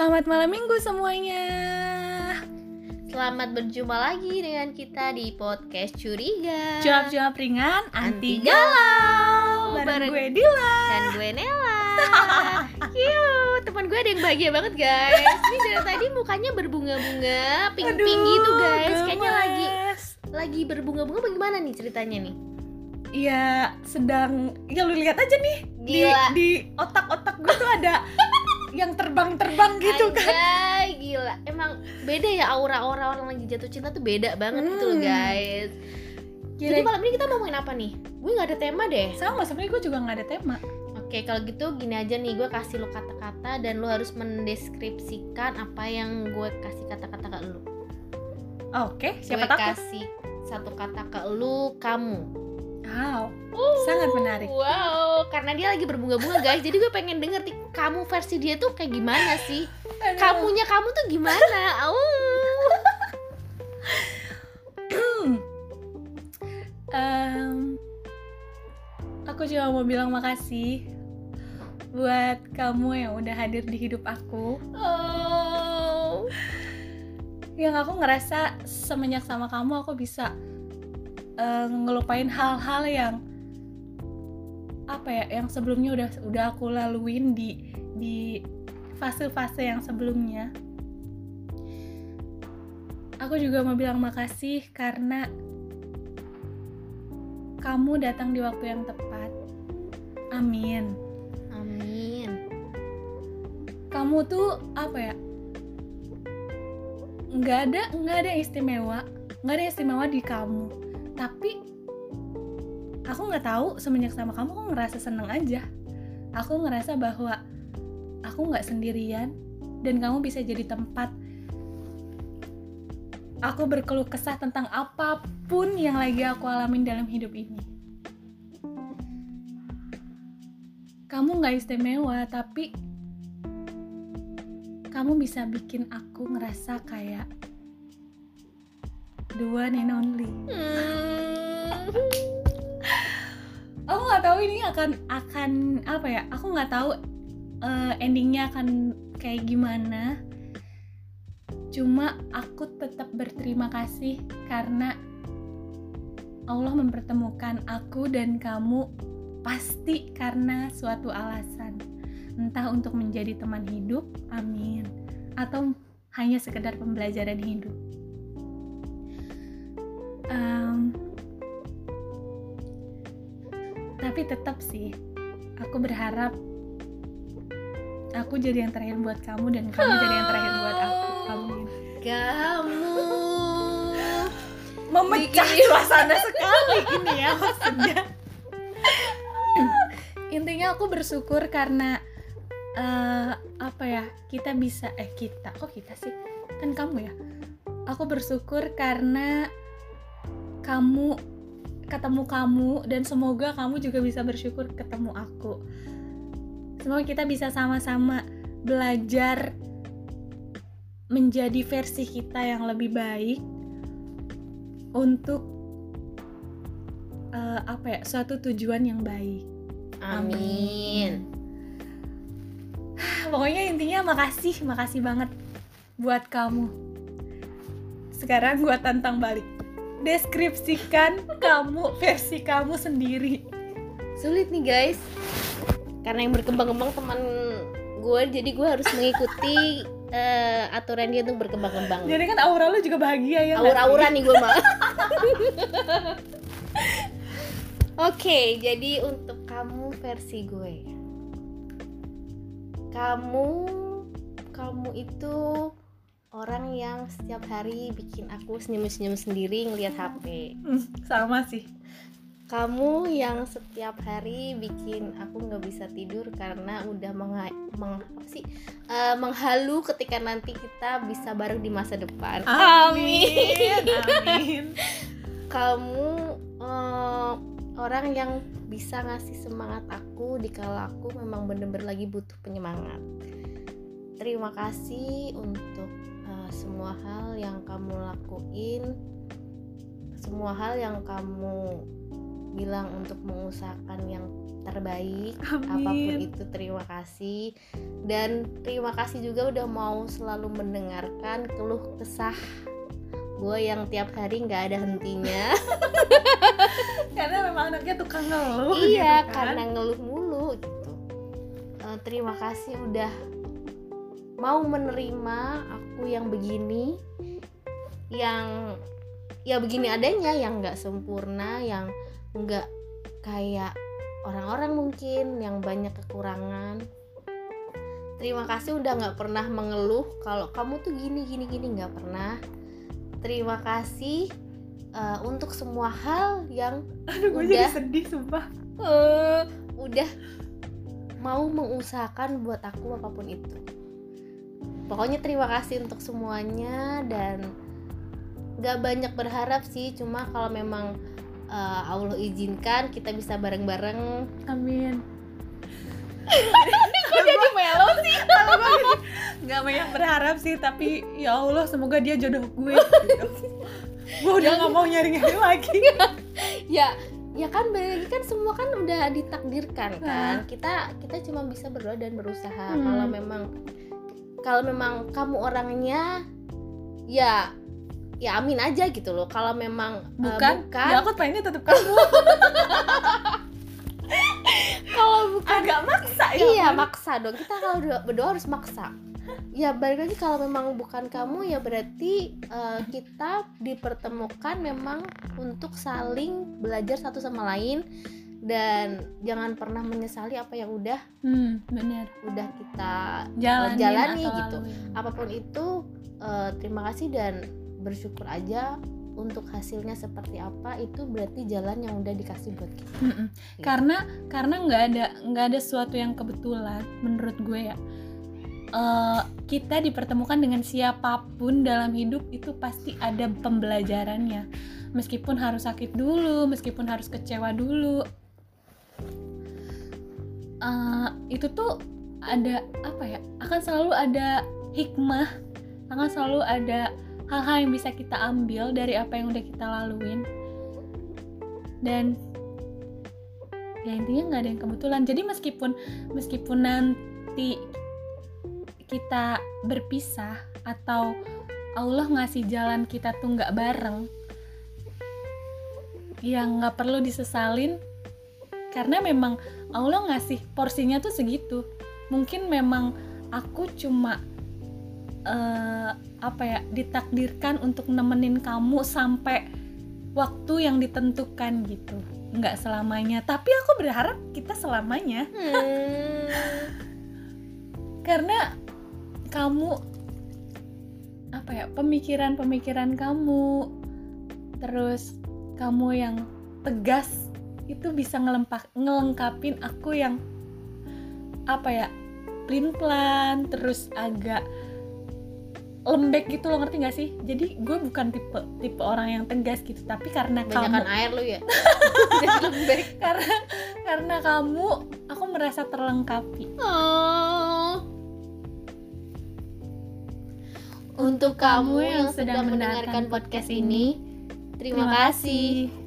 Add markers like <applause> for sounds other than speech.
Selamat malam minggu semuanya. Selamat berjumpa lagi dengan kita di podcast Curiga Jawab-jawab ringan, anti galau. Bareng Bareng- gue Dila. dan gue Nela. <laughs> Cute, teman gue ada yang bahagia banget guys. Ini dari tadi mukanya berbunga-bunga, pink-pink gitu guys. Kayaknya lagi gemes. lagi berbunga-bunga bagaimana nih ceritanya nih? Iya, sedang ya lu lihat aja nih di Gila. di otak-otak gue tuh ada yang terbang-terbang gitu kan. Anjay, gila. Emang beda ya aura-aura orang lagi jatuh cinta tuh beda banget gitu loh Hmm. guys. Jadi Kira malam ini kita ngomongin apa nih? Gue nggak ada tema deh. sama sebenarnya gue juga nggak ada tema. Oke, kalau gitu gini aja nih, gue kasih lu kata-kata dan lu harus mendeskripsikan apa yang gue kasih kata-kata ke lu. Oke, siapa gue takut? kasih satu kata ke lu, kamu. Wow, sangat menarik. Wow, karena dia lagi berbunga-bunga guys, jadi gue pengen denger nih, kamu versi dia tuh kayak gimana sih? Aduh. Kamunya kamu tuh gimana? Au. <clears throat> Em, aku cuma mau bilang makasih buat kamu yang udah hadir di hidup aku. Oh. Yang aku ngerasa semenjak sama kamu aku bisa eh, ngelupain hal-hal yang apa ya, yang sebelumnya udah udah aku laluin di di fase-fase yang sebelumnya. Aku juga mau bilang makasih karena kamu datang di waktu yang tepat. Amin. Amin. Kamu tuh apa ya? Nggak ada nggak ada istimewa, nggak ada istimewa di kamu. Tapi aku nggak tahu semenjak sama kamu aku ngerasa seneng aja. Aku ngerasa bahwa aku nggak sendirian dan kamu bisa jadi tempat aku berkeluh kesah tentang apa pun yang lagi aku alamin dalam hidup ini. Kamu nggak istimewa, tapi kamu bisa bikin aku ngerasa kayak the one and only. Hmm. Aku nggak tahu ini akan akan apa ya? Aku nggak tahu eh, endingnya akan kayak gimana. Cuma aku tetap berterima kasih karena Allah mempertemukan aku dan kamu pasti karena suatu alasan. Entah untuk menjadi teman hidup, amin. Atau hanya sekedar pembelajaran hidup. Em, tapi tetap sih, aku berharap aku jadi yang terakhir buat kamu dan kamu jadi yang terakhir buat aku. Amin. Kamu. Memecah Bikin- suasana sekali ini ya maksudnya. Intinya aku bersyukur karena eh, apa ya kita bisa eh kita kok kita sih? Kan kamu ya. Aku bersyukur karena kamu ketemu kamu dan semoga kamu juga bisa bersyukur ketemu aku semoga kita bisa sama-sama belajar menjadi versi kita yang lebih baik untuk eh, apa ya suatu tujuan yang baik. Amin. <sighs> Pokoknya intinya makasih, makasih banget buat kamu. Sekarang gua tantang balik. Deskripsikan kamu versi kamu sendiri. Sulit nih guys. Karena yang berkembang-kembang teman gue, jadi gue harus mengikuti eh, aturan dia untuk berkembang-kembang. Jadi kan aura lu juga bahagia ya. Aura-aura nih gue mah. <laughs> Oke, jadi untuk kamu versi gue. Kamu kamu itu orang yang setiap hari bikin aku senyum-senyum sendiri ngelihat HP. Hmm, sama sih. Kamu yang setiap hari bikin aku nggak bisa tidur karena udah mengha- meng- apa sih Eh, menghalu ketika nanti kita bisa bareng di masa depan. Amin. Amin. <laughs> Kamu eh, orang yang bisa ngasih semangat aku di kala aku memang bener-bener lagi butuh penyemangat. Terima kasih untuk semua hal yang kamu lakuin, semua hal yang kamu bilang untuk mengusahakan yang terbaik Amin. apa pun itu terima kasih dan terima kasih juga udah mau selalu mendengarkan keluh kesah gue yang tiap hari nggak ada hentinya <laughs> karena memang anaknya tukang ngeluh iya gitu kan. karena ngeluh mulu gitu Eh, terima kasih udah mau menerima aku yang begini yang ya begini adanya yang nggak sempurna yang nggak kayak orang-orang mungkin yang banyak kekurangan. Terima kasih udah nggak pernah mengeluh kalau kamu tuh gini gini gini nggak pernah. Terima kasih eh, untuk semua hal yang aduh gue udah. jadi sedih sumpah. Eh, udah mau mengusahakan buat aku apa pun itu pokoknya terima kasih untuk semuanya dan gak banyak berharap sih cuma kalau memang eh, Allah izinkan kita bisa bareng-bareng. Amin. <laughs> Kok jadi melo sih? <laughs> Kalau gue nggak banyak berharap sih tapi ya Allah semoga dia jodoh gue. <laughs> Gitu. gue udah nggak mau nyari nyari lagi. Ya ya kan balik kan semua kan udah ditakdirkan kan. Nah. kita kita cuma bisa berdoa dan berusaha. Hmm. kalau memang kalau memang kamu orangnya ya ya amin aja gitu loh. Kalau memang eh, bukan, bukan ya aku pengennya tetap kamu. <laughs> Kalau bukan agak maksa ya iya ampun. maksa dong. Kita kalau doa- berdoa harus maksa. Ya balik lagi kalau memang bukan kamu ya berarti eh, kita dipertemukan memang untuk saling belajar satu sama lain dan jangan pernah menyesali apa yang udah hmm benar udah kita Jalanin jalani atau gitu. laluin. apa pun itu eh, terima kasih dan bersyukur aja untuk hasilnya seperti apa itu berarti jalan yang udah dikasih buat kita Mm-mm. karena karena nggak ada nggak ada sesuatu yang kebetulan menurut gue ya Eh, kita dipertemukan dengan siapa pun dalam hidup itu pasti ada pembelajarannya meskipun harus sakit dulu meskipun harus kecewa dulu Eh, itu tuh ada apa ya? Akan selalu ada hikmah akan selalu ada hal-hal yang bisa kita ambil dari apa yang udah kita laluin. Dan ya intinya nggak ada yang kebetulan. Jadi meskipun meskipun nanti kita berpisah atau Allah ngasih jalan kita tuh nggak bareng ya nggak perlu disesalin karena memang Allah ngasih porsinya tuh segitu. Mungkin memang aku cuma eh, apa ya ditakdirkan untuk nemenin kamu sampai waktu yang ditentukan gitu. Nggak selamanya. Tapi aku berharap kita selamanya. Hmm. <laughs> karena kamu apa ya pemikiran-pemikiran kamu terus kamu yang tegas itu bisa ngelempak ngelengkapin aku yang apa ya plan terus agak lembek gitu lo ngerti gak sih jadi gue bukan tipe tipe orang yang tegas gitu tapi karena Banyakan kamu air lu ya <laughs> Jadi lembek karena karena kamu aku merasa terlengkapi Oh. Untuk kamu yang sedang mendengarkan podcast ini, terima kasih.